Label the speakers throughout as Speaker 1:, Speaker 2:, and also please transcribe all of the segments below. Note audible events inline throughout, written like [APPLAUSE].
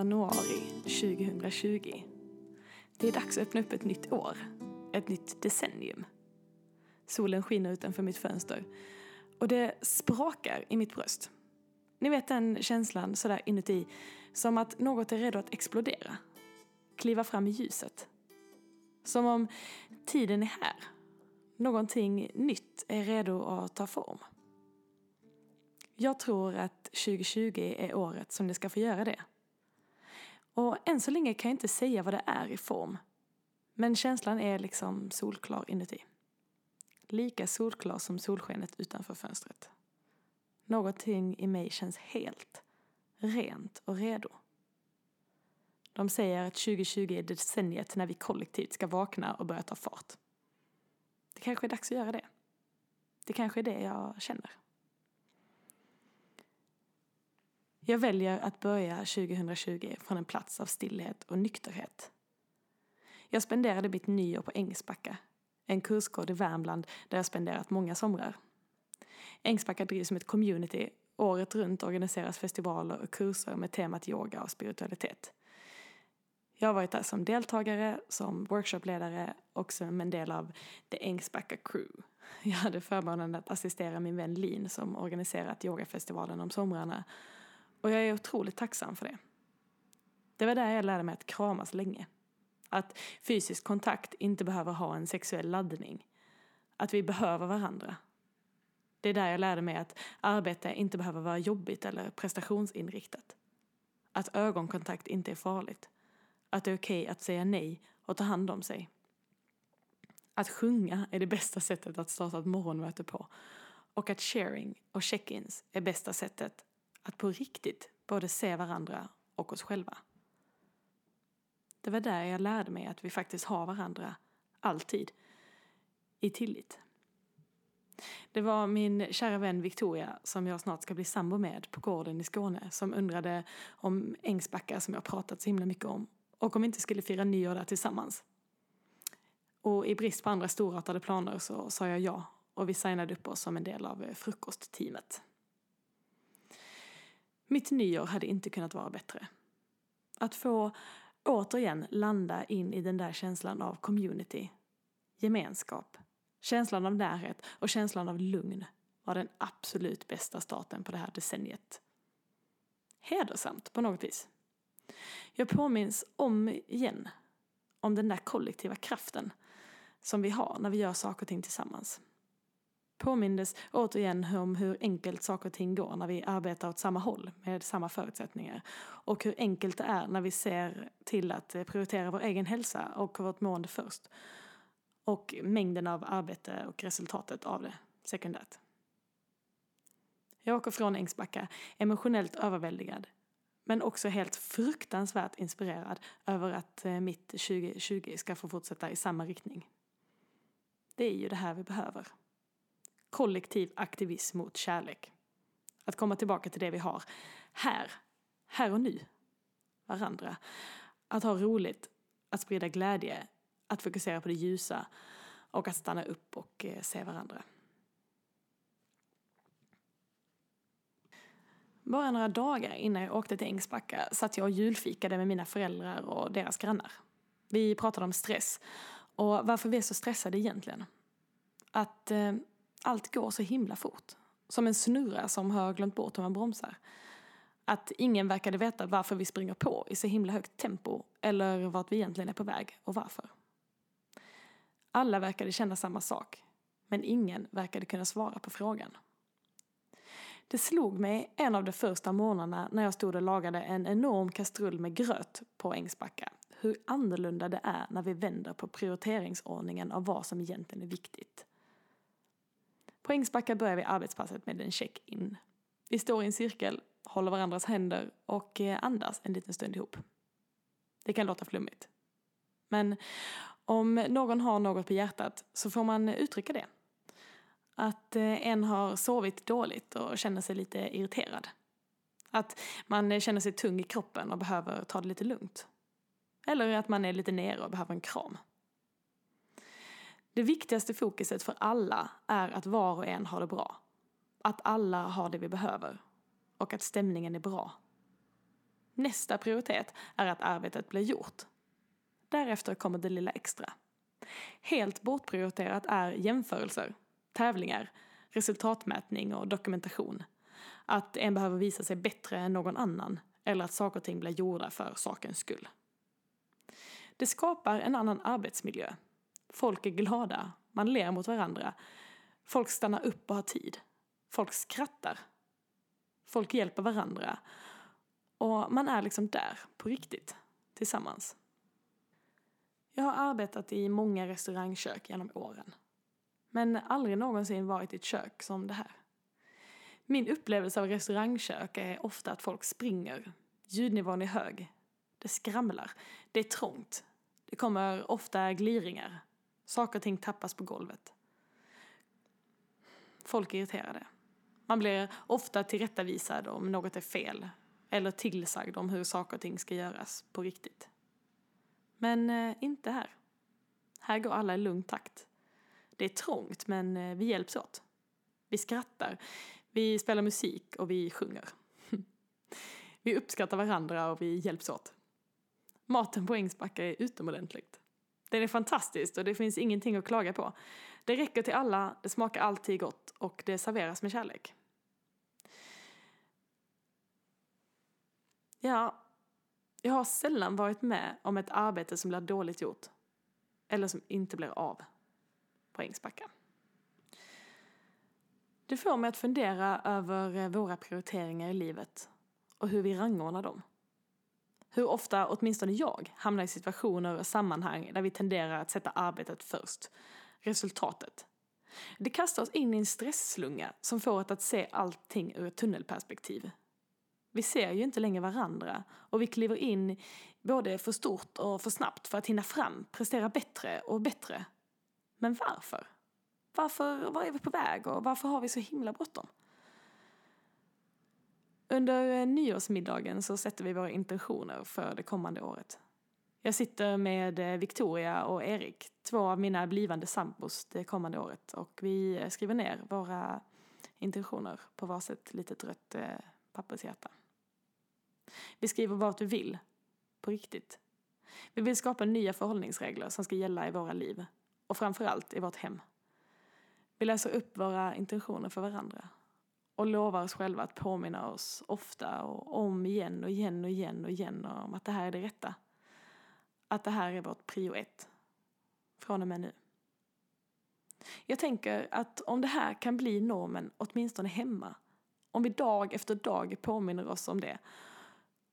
Speaker 1: januari 2020. Det är dags att öppna upp ett nytt år. Ett nytt decennium. Solen skiner utanför mitt fönster och det sprakar i mitt bröst. Ni vet den känslan sådär inuti, som att något är redo att explodera. Kliva fram i ljuset. Som om tiden är här. Någonting nytt är redo att ta form. Jag tror att 2020 är året som det ska få göra det. Och än så länge kan jag inte säga vad det är i form. Men känslan är liksom solklar inuti. Lika solklar som solskenet utanför fönstret. Någonting i mig känns helt, rent och redo. De säger att 2020 är decenniet när vi kollektivt ska vakna och börja ta fart. Det kanske är dags att göra det. Det kanske är det jag känner. Jag väljer att börja 2020 från en plats av stillhet och nykterhet. Jag spenderade mitt nyår på Ängsbacka, en kursgård i Värmland där jag spenderat många somrar. Ängsbacka drivs som ett community. Året runt organiseras festivaler och kurser med temat yoga och spiritualitet. Jag har varit där som deltagare, som workshopledare och som en del av The Ängsbacka Crew. Jag hade förmånen att assistera min vän Lin som organiserat yogafestivalen om somrarna och jag är otroligt tacksam för det. Det var där jag lärde mig att kramas länge. Att fysisk kontakt inte behöver ha en sexuell laddning. Att vi behöver varandra. Det är där jag lärde mig att arbete inte behöver vara jobbigt eller prestationsinriktat. Att ögonkontakt inte är farligt. Att det är okej okay att säga nej och ta hand om sig. Att sjunga är det bästa sättet att starta ett morgonmöte på. Och att sharing och check-ins är bästa sättet att på riktigt både se varandra och oss själva. Det var där jag lärde mig att vi faktiskt har varandra, alltid, i tillit. Det var min kära vän Victoria, som jag snart ska bli sambo med på gården i Skåne, som undrade om Ängsbacka som jag pratat så himla mycket om och om vi inte skulle fira nyår där tillsammans. Och i brist på andra storartade planer så sa jag ja och vi signade upp oss som en del av frukostteamet. Mitt nyår hade inte kunnat vara bättre. Att få återigen landa in i den där känslan av community, gemenskap, känslan av närhet och känslan av lugn var den absolut bästa starten på det här decenniet. Hedersamt på något vis. Jag påminns om igen om den där kollektiva kraften som vi har när vi gör saker och ting tillsammans påmindes återigen om hur enkelt saker och ting går när vi arbetar åt samma håll med samma förutsättningar. Och hur enkelt det är när vi ser till att eh, prioritera vår egen hälsa och vårt mående först. Och mängden av arbete och resultatet av det sekundärt. Jag åker från Ängsbacka emotionellt överväldigad men också helt fruktansvärt inspirerad över att eh, mitt 2020 ska få fortsätta i samma riktning. Det är ju det här vi behöver kollektiv aktivism mot kärlek. Att komma tillbaka till det vi har här, här och nu. Varandra. Att ha roligt, att sprida glädje, att fokusera på det ljusa och att stanna upp och eh, se varandra. Bara några dagar innan jag åkte till Ängsbacka satt jag och julfikade med mina föräldrar och deras grannar. Vi pratade om stress och varför vi är så stressade egentligen. Att eh, allt går så himla fort. Som en snurra som har glömt bort hur man bromsar. Att ingen verkade veta varför vi springer på i så himla högt tempo eller vart vi egentligen är på väg och varför. Alla verkade känna samma sak, men ingen verkade kunna svara på frågan. Det slog mig en av de första morgnarna när jag stod och lagade en enorm kastrull med gröt på Ängsbacka hur annorlunda det är när vi vänder på prioriteringsordningen av vad som egentligen är viktigt. På Ängsbacka börjar vi arbetspasset med en check-in. Vi står i en cirkel, håller varandras händer och eh, andas en liten stund ihop. Det kan låta flummigt. Men om någon har något på hjärtat så får man uttrycka det. Att eh, en har sovit dåligt och känner sig lite irriterad. Att man känner sig tung i kroppen och behöver ta det lite lugnt. Eller att man är lite nere och behöver en kram. Det viktigaste fokuset för alla är att var och en har det bra. Att alla har det vi behöver. Och att stämningen är bra. Nästa prioritet är att arbetet blir gjort. Därefter kommer det lilla extra. Helt bortprioriterat är jämförelser, tävlingar, resultatmätning och dokumentation. Att en behöver visa sig bättre än någon annan eller att saker och ting blir gjorda för sakens skull. Det skapar en annan arbetsmiljö. Folk är glada, man ler mot varandra. Folk stannar upp och har tid. Folk skrattar. Folk hjälper varandra. Och man är liksom där, på riktigt, tillsammans. Jag har arbetat i många restaurangkök genom åren. Men aldrig någonsin varit i ett kök som det här. Min upplevelse av restaurangkök är ofta att folk springer. Ljudnivån är hög. Det skramlar. Det är trångt. Det kommer ofta gliringar. Saker och ting tappas på golvet. Folk är irriterade. Man blir ofta tillrättavisad om något är fel eller tillsagd om hur saker och ting ska göras på riktigt. Men eh, inte här. Här går alla i lugn takt. Det är trångt, men eh, vi hjälps åt. Vi skrattar, vi spelar musik och vi sjunger. [LAUGHS] vi uppskattar varandra och vi hjälps åt. Maten på Ängsbacka är utomordentligt. Den är fantastisk och det finns ingenting att klaga på. Det räcker till alla, det smakar alltid gott och det serveras med kärlek. Ja, jag har sällan varit med om ett arbete som blir dåligt gjort. Eller som inte blir av på Ängsbacka. Det får mig att fundera över eh, våra prioriteringar i livet och hur vi rangordnar dem. Hur ofta, åtminstone jag, hamnar i situationer och sammanhang där vi tenderar att sätta arbetet först. Resultatet. Det kastar oss in i en stresslunga som får oss att se allting ur ett tunnelperspektiv. Vi ser ju inte längre varandra och vi kliver in både för stort och för snabbt för att hinna fram, prestera bättre och bättre. Men varför? Varför, var är vi på väg och varför har vi så himla bråttom? Under eh, nyårsmiddagen så sätter vi våra intentioner för det kommande året. Jag sitter med eh, Victoria och Erik, två av mina blivande sambos det kommande året och vi eh, skriver ner våra intentioner på varsitt litet rött pappershjärta. Vi skriver vad vi vill, på riktigt. Vi vill skapa nya förhållningsregler som ska gälla i våra liv och framförallt i vårt hem. Vi läser upp våra intentioner för varandra och lovar oss själva att påminna oss ofta och om igen och igen och igen och igen om att det här är det rätta. Att det här är vårt prio ett. Från och med nu. Jag tänker att om det här kan bli normen, åtminstone hemma, om vi dag efter dag påminner oss om det,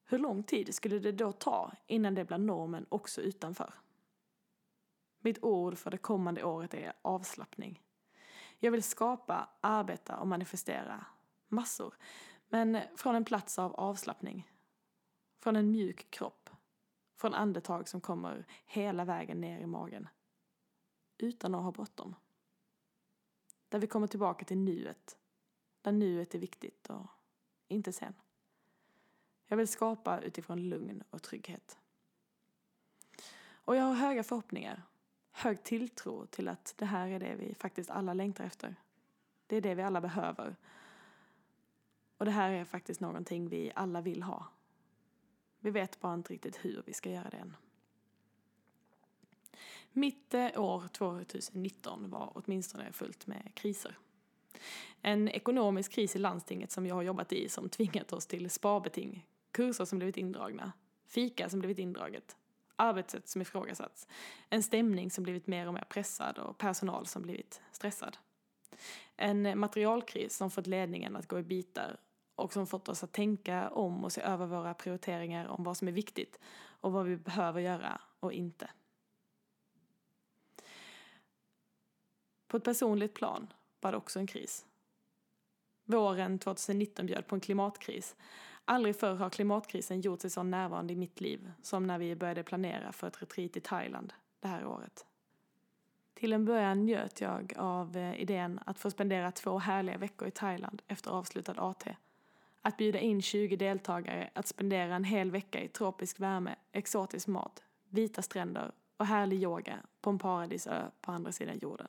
Speaker 1: hur lång tid skulle det då ta innan det blir normen också utanför? Mitt ord för det kommande året är avslappning. Jag vill skapa, arbeta och manifestera massor. Men från en plats av avslappning. Från en mjuk kropp. Från andetag som kommer hela vägen ner i magen. Utan att ha bråttom. Där vi kommer tillbaka till nuet. Där nuet är viktigt och inte sen. Jag vill skapa utifrån lugn och trygghet. Och jag har höga förhoppningar. Hög tilltro till att det här är det vi faktiskt alla längtar efter. Det är det vi alla behöver. Och det här är faktiskt någonting vi alla vill ha. Vi vet bara inte riktigt hur vi ska göra det än. Mitt år 2019 var åtminstone fullt med kriser. En ekonomisk kris i landstinget som jag har jobbat i som tvingat oss till sparbeting, kurser som blivit indragna, fika som blivit indraget, arbetssätt som ifrågasatts, en stämning som blivit mer och mer pressad och personal som blivit stressad. En materialkris som fått ledningen att gå i bitar och som fått oss att tänka om och se över våra prioriteringar om vad som är viktigt och vad vi behöver göra och inte. På ett personligt plan var det också en kris. Våren 2019 bjöd på en klimatkris. Aldrig förr har klimatkrisen gjort sig så närvarande i mitt liv som när vi började planera för ett retreat i Thailand det här året. Till en början njöt jag av eh, idén att få spendera två härliga veckor i Thailand efter avslutad AT. Att bjuda in 20 deltagare att spendera en hel vecka i tropisk värme, exotisk mat, vita stränder och härlig yoga på en paradisö på andra sidan jorden.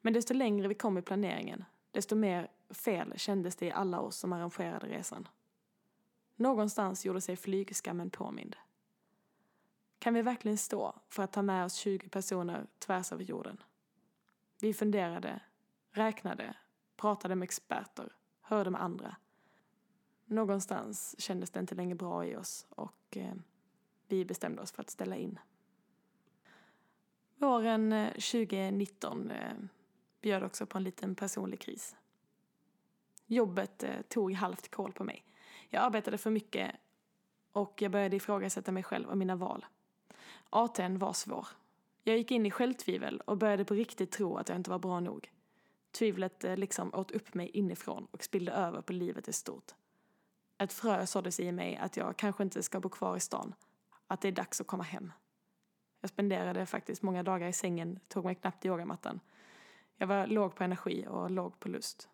Speaker 1: Men desto längre vi kom i planeringen, desto mer fel kändes det i alla oss som arrangerade resan. Någonstans gjorde sig flygskammen påmind. Kan vi verkligen stå för att ta med oss 20 personer tvärs över jorden? Vi funderade, räknade, pratade med experter, hörde med andra. Någonstans kändes det inte längre bra i oss och eh, vi bestämde oss för att ställa in. Våren eh, 2019 eh, bjöd också på en liten personlig kris. Jobbet tog halvt koll på mig. Jag arbetade för mycket och jag började ifrågasätta mig själv och mina val. ATn var svår. Jag gick in i självtvivel och började på riktigt tro att jag inte var bra nog. Tvivlet liksom åt upp mig inifrån och spillde över på livet i stort. Ett frö såddes i mig att jag kanske inte ska bo kvar i stan. Att det är dags att komma hem. Jag spenderade faktiskt många dagar i sängen, tog mig knappt i yogamattan. Jag var låg på energi och låg på lust.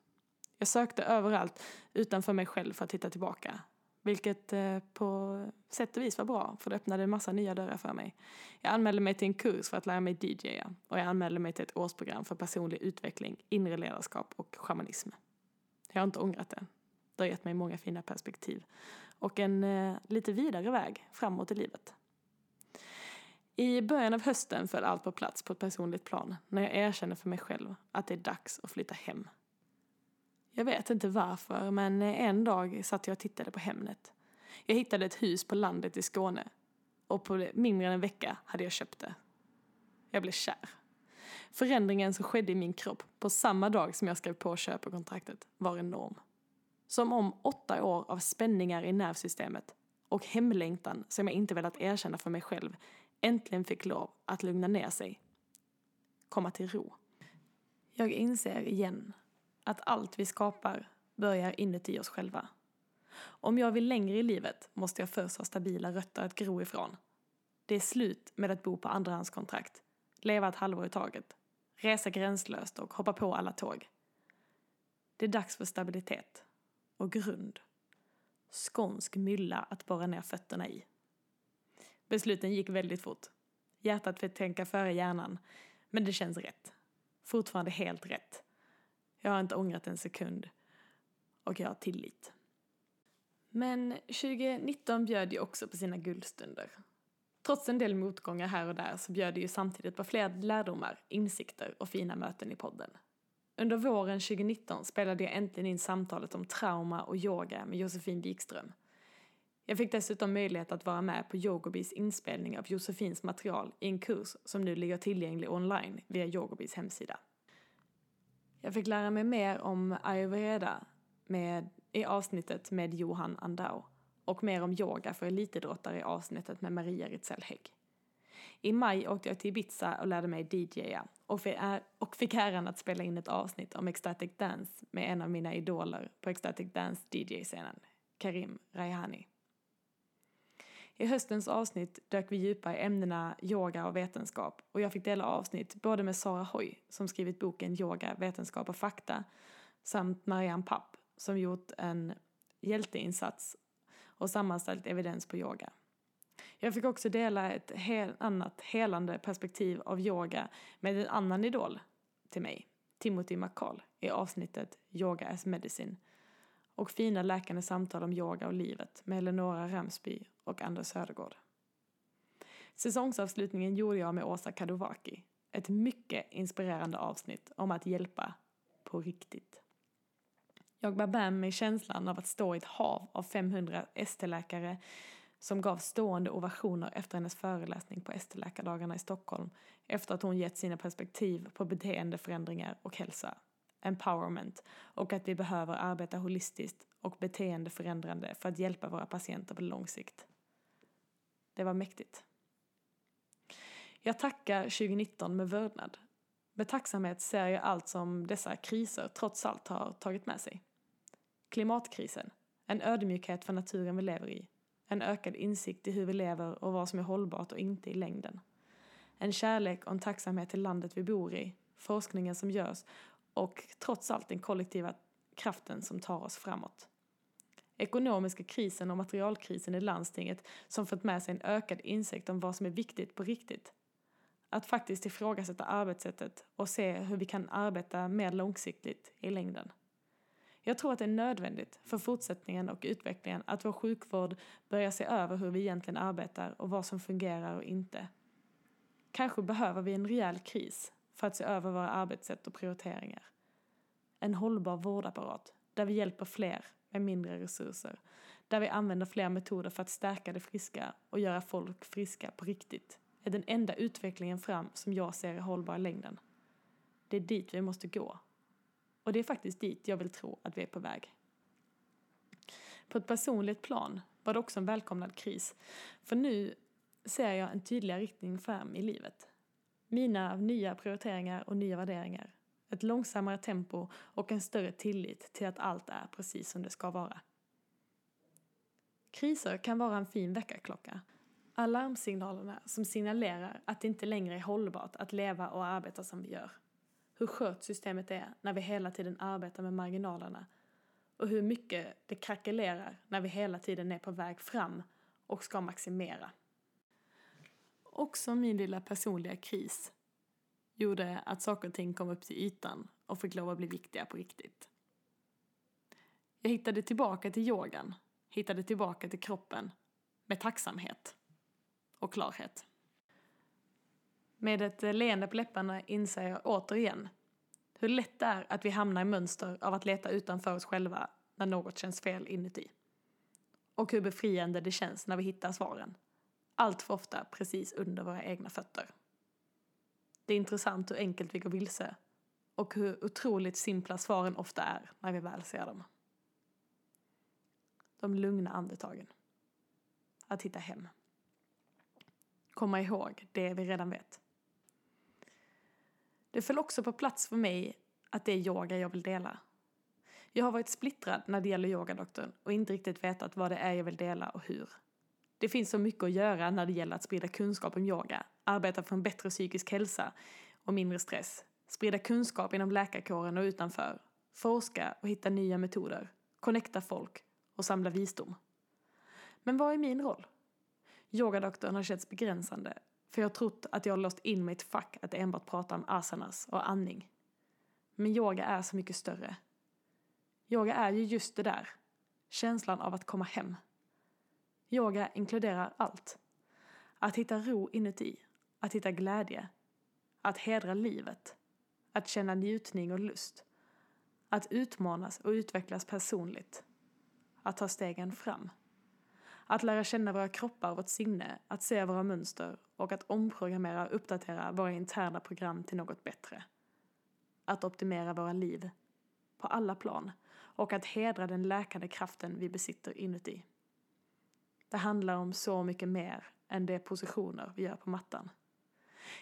Speaker 1: Jag sökte överallt utanför mig själv för att hitta tillbaka. Vilket eh, på sätt och vis var bra, för det öppnade en massa nya dörrar för mig. Jag anmälde mig till en kurs för att lära mig DJa och jag anmälde mig till ett årsprogram för personlig utveckling, inre ledarskap och shamanism. Jag har inte ångrat det. Det har gett mig många fina perspektiv och en eh, lite vidare väg framåt i livet. I början av hösten föll allt på plats på ett personligt plan när jag erkände för mig själv att det är dags att flytta hem. Jag vet inte varför, men eh, en dag satt jag och tittade på Hemnet. Jag hittade ett hus på landet i Skåne och på mindre än en vecka hade jag köpt det. Jag blev kär. Förändringen som skedde i min kropp på samma dag som jag skrev på köpekontraktet var enorm. Som om åtta år av spänningar i nervsystemet och hemlängtan som jag inte velat erkänna för mig själv äntligen fick lov att lugna ner sig. Komma till ro. Jag inser igen att allt vi skapar börjar inuti oss själva. Om jag vill längre i livet måste jag först ha stabila rötter att gro ifrån. Det är slut med att bo på andrahandskontrakt, leva ett halvår i taget, resa gränslöst och hoppa på alla tåg. Det är dags för stabilitet och grund. Skånsk mylla att borra ner fötterna i. Besluten gick väldigt fort. Hjärtat fick tänka före hjärnan. Men det känns rätt. Fortfarande helt rätt. Jag har inte ångrat en sekund. Och jag har tillit. Men 2019 bjöd ju också på sina guldstunder. Trots en del motgångar här och där så bjöd det ju samtidigt på fler lärdomar, insikter och fina möten i podden. Under våren 2019 spelade jag äntligen in samtalet om trauma och yoga med Josefin Wikström. Jag fick dessutom möjlighet att vara med på Yogobis inspelning av Josefins material i en kurs som nu ligger tillgänglig online via Yogobis hemsida. Jag fick lära mig mer om ayurveda med, i avsnittet med Johan Andau och mer om yoga för elitidrottare i avsnittet med Maria Ritzell Hägg. I maj åkte jag till Ibiza och lärde mig DJa och fick äran att spela in ett avsnitt om ecstatic dance med en av mina idoler på ecstatic dance DJ-scenen, Karim Raihani. I höstens avsnitt dök vi djupare i ämnena yoga och vetenskap och jag fick dela avsnitt både med Sara Hoy som skrivit boken Yoga, vetenskap och fakta samt Marianne Papp som gjort en hjälteinsats och sammanställt evidens på yoga. Jag fick också dela ett hel, annat helande perspektiv av yoga med en annan idol till mig, Timothy McCall, i avsnittet Yoga as Medicine och fina läkande samtal om yoga och livet med Eleonora Ramsby och Anders Södergård. Säsongsavslutningen gjorde jag med Åsa Kadowaki. Ett mycket inspirerande avsnitt om att hjälpa på riktigt. Jag bar med mig känslan av att stå i ett hav av 500 ST-läkare som gav stående ovationer efter hennes föreläsning på ST-läkardagarna i Stockholm efter att hon gett sina perspektiv på beteendeförändringar och hälsa, empowerment och att vi behöver arbeta holistiskt och beteendeförändrande för att hjälpa våra patienter på lång sikt. Det var mäktigt. Jag tackar 2019 med vördnad. Med tacksamhet ser jag allt som dessa kriser trots allt har tagit med sig. Klimatkrisen, en ödmjukhet för naturen vi lever i, en ökad insikt i hur vi lever och vad som är hållbart och inte i längden. En kärlek och en tacksamhet till landet vi bor i, forskningen som görs och trots allt den kollektiva kraften som tar oss framåt. Ekonomiska krisen och materialkrisen i landstinget som fått med sig en ökad insikt om vad som är viktigt på riktigt. Att faktiskt ifrågasätta arbetssättet och se hur vi kan arbeta mer långsiktigt i längden. Jag tror att det är nödvändigt för fortsättningen och utvecklingen att vår sjukvård börjar se över hur vi egentligen arbetar och vad som fungerar och inte. Kanske behöver vi en rejäl kris för att se över våra arbetssätt och prioriteringar. En hållbar vårdapparat där vi hjälper fler med mindre resurser. Där vi använder fler metoder för att stärka det friska och göra folk friska på riktigt är den enda utvecklingen fram som jag ser är hållbar i längden. Det är dit vi måste gå. Och det är faktiskt dit jag vill tro att vi är på väg. På ett personligt plan var det också en välkomnad kris. För nu ser jag en tydligare riktning fram i livet. Mina nya prioriteringar och nya värderingar. Ett långsammare tempo och en större tillit till att allt är precis som det ska vara. Kriser kan vara en fin väckarklocka. Alarmsignalerna som signalerar att det inte längre är hållbart att leva och arbeta som vi gör. Hur skört systemet är när vi hela tiden arbetar med marginalerna och hur mycket det krackelerar när vi hela tiden är på väg fram och ska maximera. Också min lilla personliga kris gjorde att saker och ting kom upp till ytan och fick lov att bli viktiga på riktigt. Jag hittade tillbaka till yogan, hittade tillbaka till kroppen med tacksamhet och klarhet. Med ett eh, leende på läpparna inser jag återigen hur lätt det är att vi hamnar i mönster av att leta utanför oss själva när något känns fel inuti. Och hur befriande det känns när vi hittar svaren. Allt för ofta precis under våra egna fötter. Det är intressant hur enkelt vi går vilse och hur otroligt simpla svaren ofta är när vi väl ser dem. De lugna andetagen. Att hitta hem. Komma ihåg det vi redan vet. Det föll också på plats för mig att det är yoga jag vill dela. Jag har varit splittrad när det gäller yogadoktorn och inte riktigt vetat vad det är jag vill dela och hur. Det finns så mycket att göra när det gäller att sprida kunskap om yoga, arbeta för en bättre psykisk hälsa och mindre stress, sprida kunskap inom läkarkåren och utanför, forska och hitta nya metoder, connecta folk och samla visdom. Men vad är min roll? Yogadoktorn har känts begränsande för jag har trott att jag har låst in mig i ett fack att enbart prata om asanas och andning. Men yoga är så mycket större. Yoga är ju just det där. Känslan av att komma hem. Yoga inkluderar allt. Att hitta ro inuti. Att hitta glädje. Att hedra livet. Att känna njutning och lust. Att utmanas och utvecklas personligt. Att ta stegen fram. Att lära känna våra kroppar och vårt sinne, att se våra mönster och att omprogrammera och uppdatera våra interna program till något bättre. Att optimera våra liv, på alla plan, och att hedra den läkande kraften vi besitter inuti. Det handlar om så mycket mer än de positioner vi gör på mattan.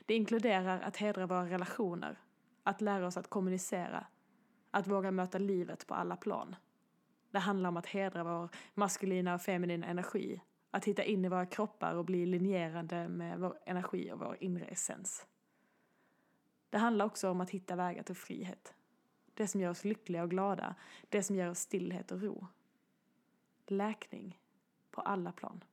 Speaker 1: Det inkluderar att hedra våra relationer, att lära oss att kommunicera, att våga möta livet på alla plan. Det handlar om att hedra vår maskulina och feminina energi, att hitta in i våra kroppar och bli linjerande med vår energi och vår inre essens. Det handlar också om att hitta vägar till frihet. Det som gör oss lyckliga och glada, det som ger oss stillhet och ro. Läkning på alla plan.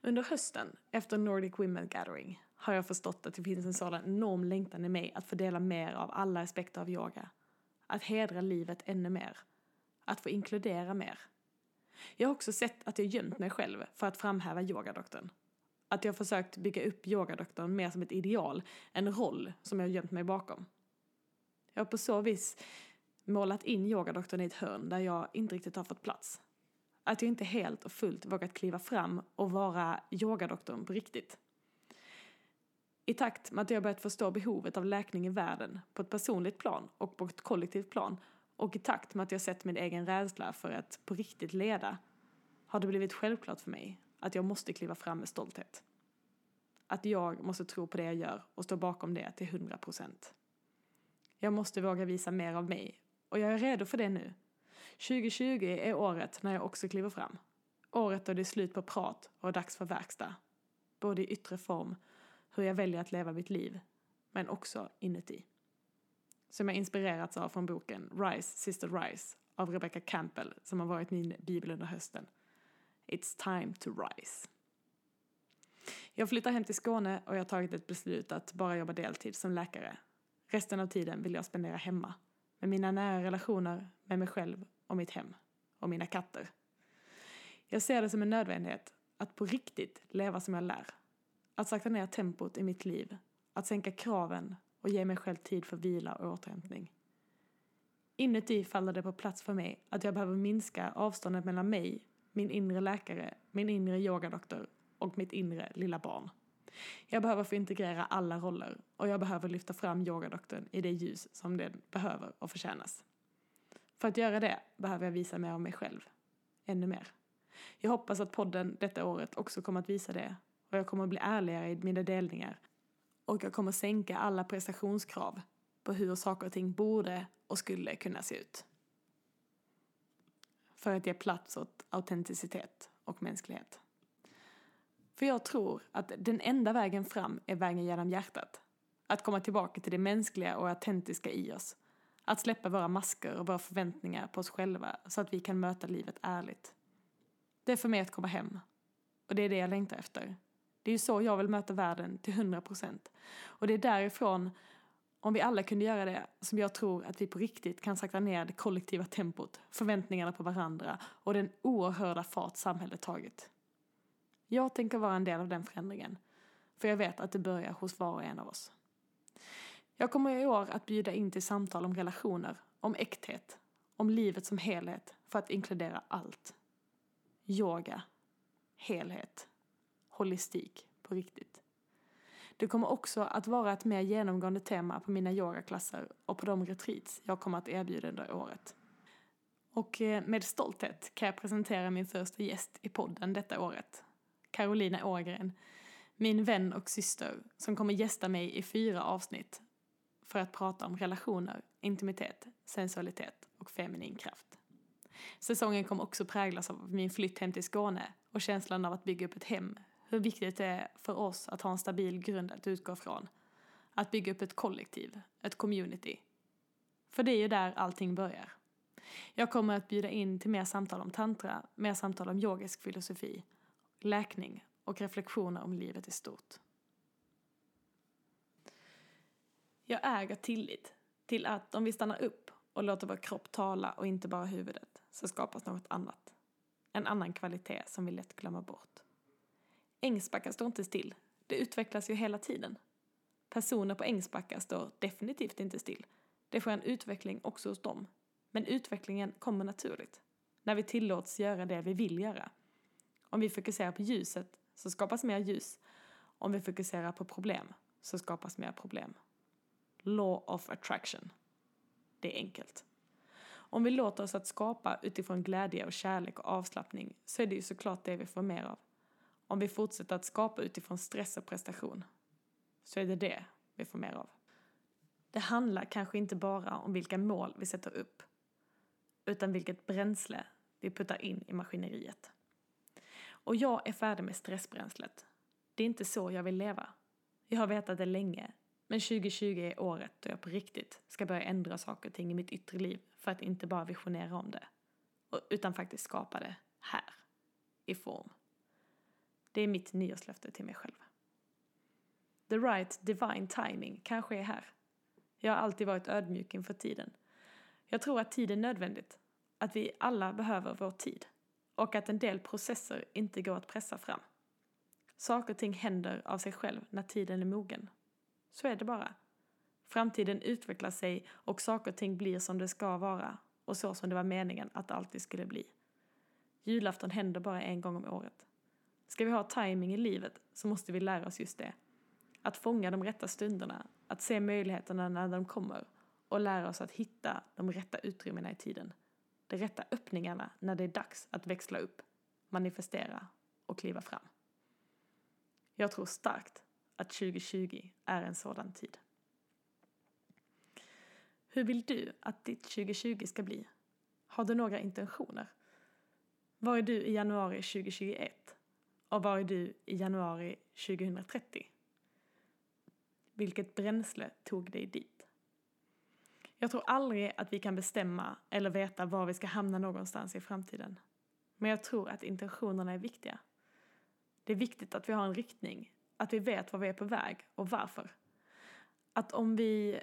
Speaker 1: Under hösten, efter Nordic Women Gathering, har jag förstått att det finns en sådan enorm längtan i mig att få dela mer av alla aspekter av yoga att hedra livet ännu mer. Att få inkludera mer. Jag har också sett att jag gömt mig själv för att framhäva yogadoktorn. Att jag försökt bygga upp yogadoktorn mer som ett ideal, en roll som jag gömt mig bakom. Jag har på så vis målat in yogadoktorn i ett hörn där jag inte riktigt har fått plats. Att jag inte helt och fullt vågat kliva fram och vara yogadoktorn på riktigt. I takt med att jag börjat förstå behovet av läkning i världen på ett personligt plan och på ett kollektivt plan och i takt med att jag sett min egen rädsla för att på riktigt leda har det blivit självklart för mig att jag måste kliva fram med stolthet. Att jag måste tro på det jag gör och stå bakom det till hundra procent. Jag måste våga visa mer av mig och jag är redo för det nu. 2020 är året när jag också kliver fram. Året då det är slut på prat och dags för verkstad. Både i yttre form hur jag väljer att leva mitt liv, men också inuti. Som jag inspirerats av från boken Rise, Sister Rise av Rebecca Campbell som har varit min bibel under hösten. It's time to rise. Jag flyttar hem till Skåne och jag har tagit ett beslut att bara jobba deltid som läkare. Resten av tiden vill jag spendera hemma med mina nära relationer, med mig själv och mitt hem och mina katter. Jag ser det som en nödvändighet att på riktigt leva som jag lär. Att sakta ner tempot i mitt liv, att sänka kraven och ge mig själv tid för vila och återhämtning. Inuti faller det på plats för mig att jag behöver minska avståndet mellan mig, min inre läkare, min inre yogadoktor och mitt inre lilla barn. Jag behöver få integrera alla roller och jag behöver lyfta fram yogadoktorn i det ljus som den behöver och förtjänas. För att göra det behöver jag visa mer av mig själv. Ännu mer. Jag hoppas att podden detta året också kommer att visa det och jag kommer att bli ärligare i mina delningar och jag kommer sänka alla prestationskrav på hur saker och ting borde och skulle kunna se ut. För att ge plats åt autenticitet och mänsklighet. För jag tror att den enda vägen fram är vägen genom hjärtat. Att komma tillbaka till det mänskliga och autentiska i oss. Att släppa våra masker och våra förväntningar på oss själva så att vi kan möta livet ärligt. Det är för mig att komma hem. Och det är det jag längtar efter. Det är ju så jag vill möta världen till 100 procent. Och det är därifrån, om vi alla kunde göra det, som jag tror att vi på riktigt kan sakta ner det kollektiva tempot, förväntningarna på varandra och den oerhörda fart samhället tagit. Jag tänker vara en del av den förändringen. För jag vet att det börjar hos var och en av oss. Jag kommer i år att bjuda in till samtal om relationer, om äkthet, om livet som helhet för att inkludera allt. Yoga, helhet, holistik på riktigt. Det kommer också att vara ett mer genomgående tema på mina yogaklasser och på de retreats jag kommer att erbjuda under året. Och eh, med stolthet kan jag presentera min första gäst i podden detta året. Carolina Ågren, min vän och syster som kommer gästa mig i fyra avsnitt för att prata om relationer, intimitet, sensualitet och feminin kraft. Säsongen kommer också präglas av min flytt hem till Skåne och känslan av att bygga upp ett hem, hur viktigt det är för oss att ha en stabil grund att utgå från. Att bygga upp ett kollektiv, ett community. För det är ju där allting börjar. Jag kommer att bjuda in till mer samtal om tantra, mer samtal om yogisk filosofi läkning och reflektioner om livet i stort. Jag äger tillit till att om vi stannar upp och låter vår kropp tala och inte bara huvudet så skapas något annat. En annan kvalitet som vi lätt glömmer bort. Ängsbacka står inte still. Det utvecklas ju hela tiden. Personer på Ängsbacka står definitivt inte still. Det sker en utveckling också hos dem. Men utvecklingen kommer naturligt. När vi tillåts göra det vi vill göra. Om vi fokuserar på ljuset så skapas mer ljus. Om vi fokuserar på problem så skapas mer problem. Law of attraction. Det är enkelt. Om vi låter oss att skapa utifrån glädje och kärlek och avslappning så är det ju såklart det vi får mer av. Om vi fortsätter att skapa utifrån stress och prestation så är det det vi får mer av. Det handlar kanske inte bara om vilka mål vi sätter upp utan vilket bränsle vi puttar in i maskineriet. Och jag är färdig med stressbränslet. Det är inte så jag vill leva. Jag har vetat det länge, men 2020 är året då jag på riktigt ska börja ändra saker och ting i mitt yttre liv för att inte bara visionera om det, utan faktiskt skapa det här, i form. Det är mitt nyårslöfte till mig själv. The right divine timing kanske är här. Jag har alltid varit ödmjuk inför tiden. Jag tror att tid är nödvändigt. Att vi alla behöver vår tid och att en del processer inte går att pressa fram. Saker och ting händer av sig själv när tiden är mogen. Så är det bara. Framtiden utvecklar sig och saker och ting blir som det ska vara och så som det var meningen att det alltid skulle bli. Julafton händer bara en gång om året. Ska vi ha timing i livet så måste vi lära oss just det. Att fånga de rätta stunderna, att se möjligheterna när de kommer och lära oss att hitta de rätta utrymmena i tiden de rätta öppningarna när det är dags att växla upp, manifestera och kliva fram. Jag tror starkt att 2020 är en sådan tid. Hur vill du att ditt 2020 ska bli? Har du några intentioner? Var är du i januari 2021? Och var är du i januari 2030? Vilket bränsle tog dig dit? Jag tror aldrig att vi kan bestämma eller veta var vi ska hamna någonstans i framtiden. Men jag tror att intentionerna är viktiga. Det är viktigt att vi har en riktning, att vi vet var vi är på väg och varför. Att om vi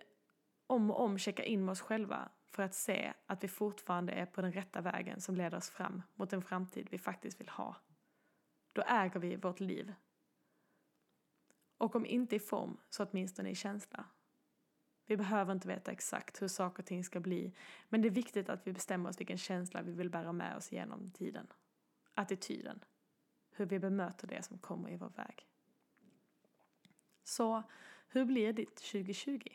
Speaker 1: om och om checkar in med oss själva för att se att vi fortfarande är på den rätta vägen som leder oss fram mot den framtid vi faktiskt vill ha. Då äger vi vårt liv. Och om inte i form, så åtminstone i känsla. Vi behöver inte veta exakt hur saker och ting ska bli, men det är viktigt att vi bestämmer oss vilken känsla vi vill bära med oss genom tiden. Attityden. Hur vi bemöter det som kommer i vår väg. Så, hur blir ditt 2020?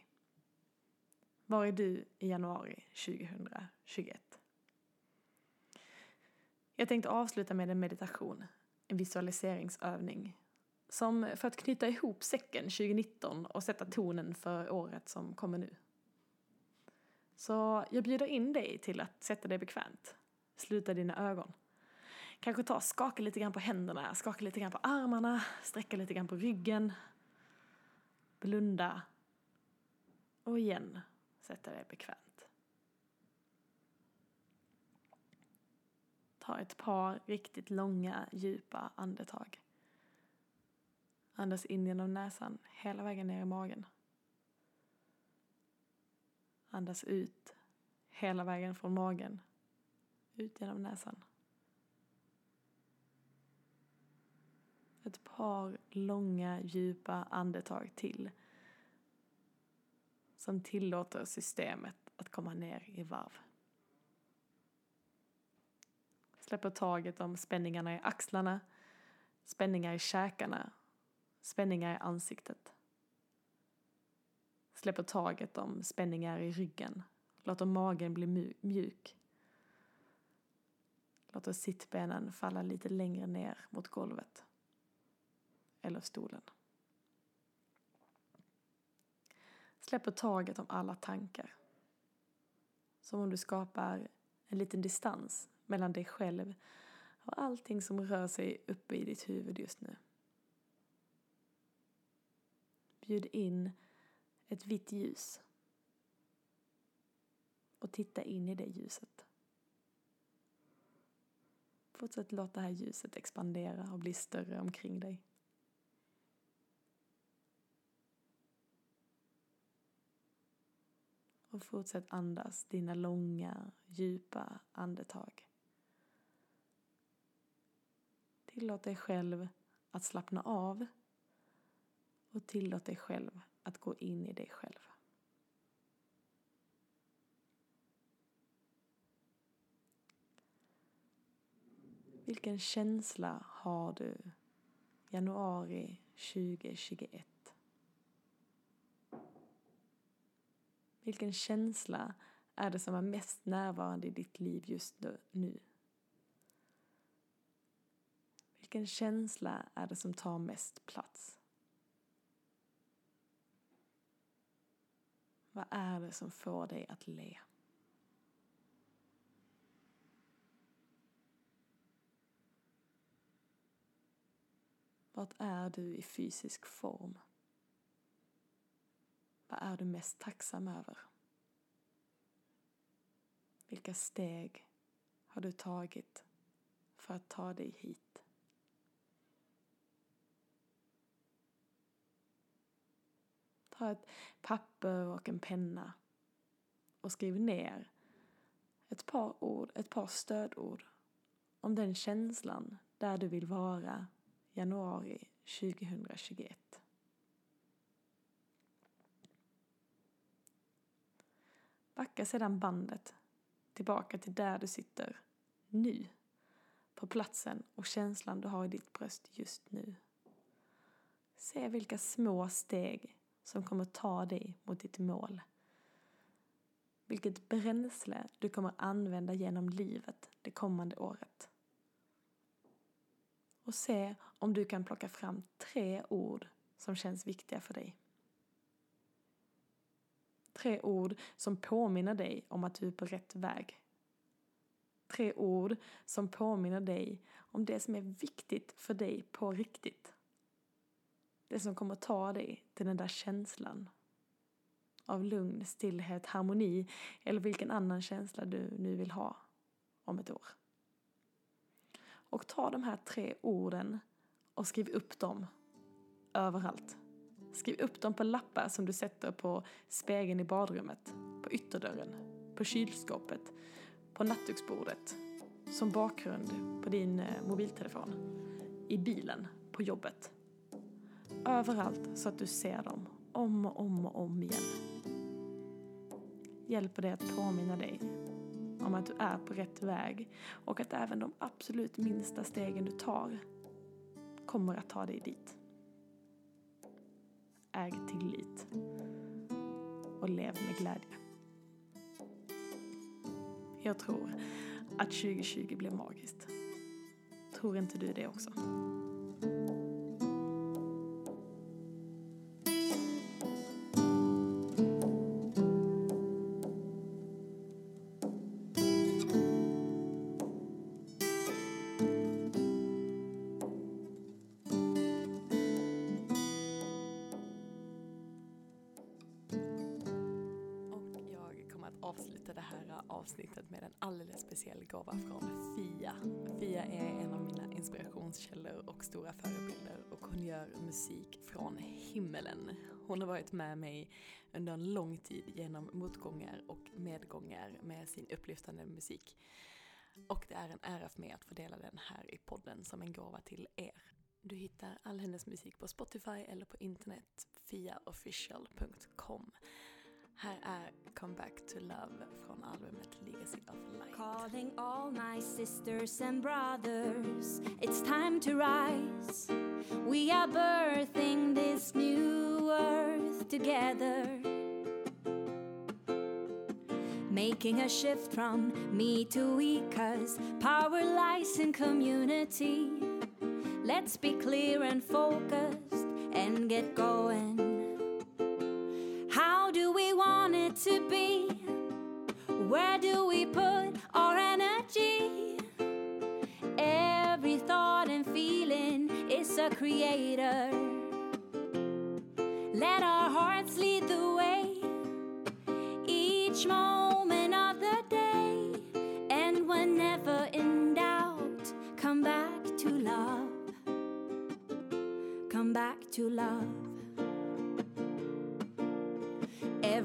Speaker 1: Var är du i januari 2021? Jag tänkte avsluta med en meditation, visualiseringsövning som för att knyta ihop säcken 2019 och sätta tonen för året som kommer nu. Så jag bjuder in dig till att sätta dig bekvämt. Sluta dina ögon. Kanske ta skaka lite grann på händerna, skaka lite grann på armarna, sträcka lite grann på ryggen. Blunda. Och igen, sätta dig bekvämt. Ta ett par riktigt långa, djupa andetag. Andas in genom näsan hela vägen ner i magen. Andas ut hela vägen från magen ut genom näsan. Ett par långa djupa andetag till som tillåter systemet att komma ner i varv. Släpper taget om spänningarna i axlarna, spänningar i käkarna spänningar i ansiktet. Släpper taget om spänningar i ryggen. Låter magen bli mjuk. Låter sittbenen falla lite längre ner mot golvet. Eller stolen. Släpper taget om alla tankar. Som om du skapar en liten distans mellan dig själv och allting som rör sig uppe i ditt huvud just nu. Bjud in ett vitt ljus. Och titta in i det ljuset. Fortsätt låta det här ljuset expandera och bli större omkring dig. Och fortsätt andas dina långa, djupa andetag. Tillåt dig själv att slappna av och tillåt dig själv att gå in i dig själv. Vilken känsla har du januari 2021? Vilken känsla är det som är mest närvarande i ditt liv just nu? Vilken känsla är det som tar mest plats? Vad är det som får dig att le? Vart är du i fysisk form? Vad är du mest tacksam över? Vilka steg har du tagit för att ta dig hit? Ta ett papper och en penna och skriv ner ett par ord, ett par stödord om den känslan där du vill vara januari 2021. Backa sedan bandet tillbaka till där du sitter nu, på platsen och känslan du har i ditt bröst just nu. Se vilka små steg som kommer ta dig mot ditt mål. Vilket bränsle du kommer använda genom livet det kommande året. Och se om du kan plocka fram tre ord som känns viktiga för dig. Tre ord som påminner dig om att du är på rätt väg. Tre ord som påminner dig om det som är viktigt för dig på riktigt. Det som kommer ta dig till den där känslan av lugn, stillhet, harmoni eller vilken annan känsla du nu vill ha om ett år. Och ta de här tre orden och skriv upp dem överallt. Skriv upp dem på lappar som du sätter på spegeln i badrummet, på ytterdörren,
Speaker 2: på kylskåpet, på nattduksbordet, som bakgrund på din eh, mobiltelefon, i bilen, på jobbet. Överallt så att du ser dem om och om och om igen. Hjälper det att påminna dig om att du är på rätt väg och att även de absolut minsta stegen du tar kommer att ta dig dit. Äg tillit och lev med glädje. Jag tror att 2020 blir magiskt. Tror inte du det också? Inspirationskällor och stora förebilder och hon gör musik från himmelen. Hon har varit med mig under en lång tid genom motgångar och medgångar med sin upplyftande musik. Och det är en ära för mig att få dela den här i podden som en gåva till er. Du hittar all hennes musik på Spotify eller på internet, fiaofficial.com. Här är Come Back to Love från albumet Legacy of Light. Calling all my sisters and brothers It's time to rise. We are birthing this new earth together. Making a shift from me to we Cause power lies in community. Let's be clear and focused and get going to be? Where do we put our energy? Every thought and feeling is a creator. Let our hearts lead the way each moment of the day. And whenever in doubt, come back to love. Come back to love.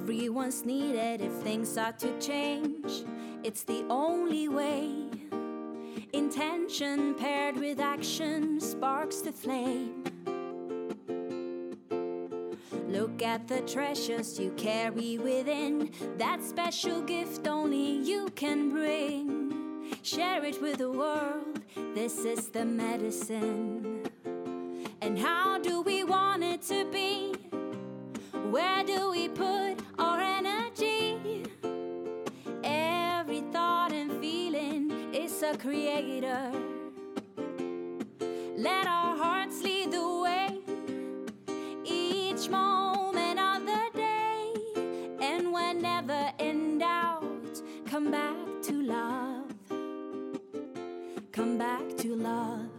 Speaker 2: Everyone's needed if things are to change. It's the only way. Intention paired with action sparks the flame. Look at the treasures you carry within. That special gift only you can bring. Share it with the world. This is the medicine. And how do we want it to be? Where do we put creator. Let our hearts lead the way each moment of the day. And whenever in doubt, come back to love. Come back to love.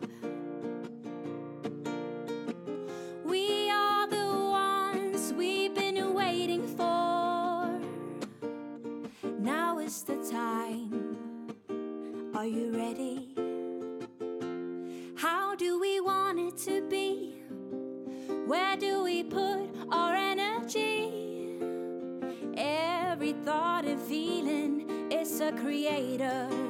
Speaker 2: Creator.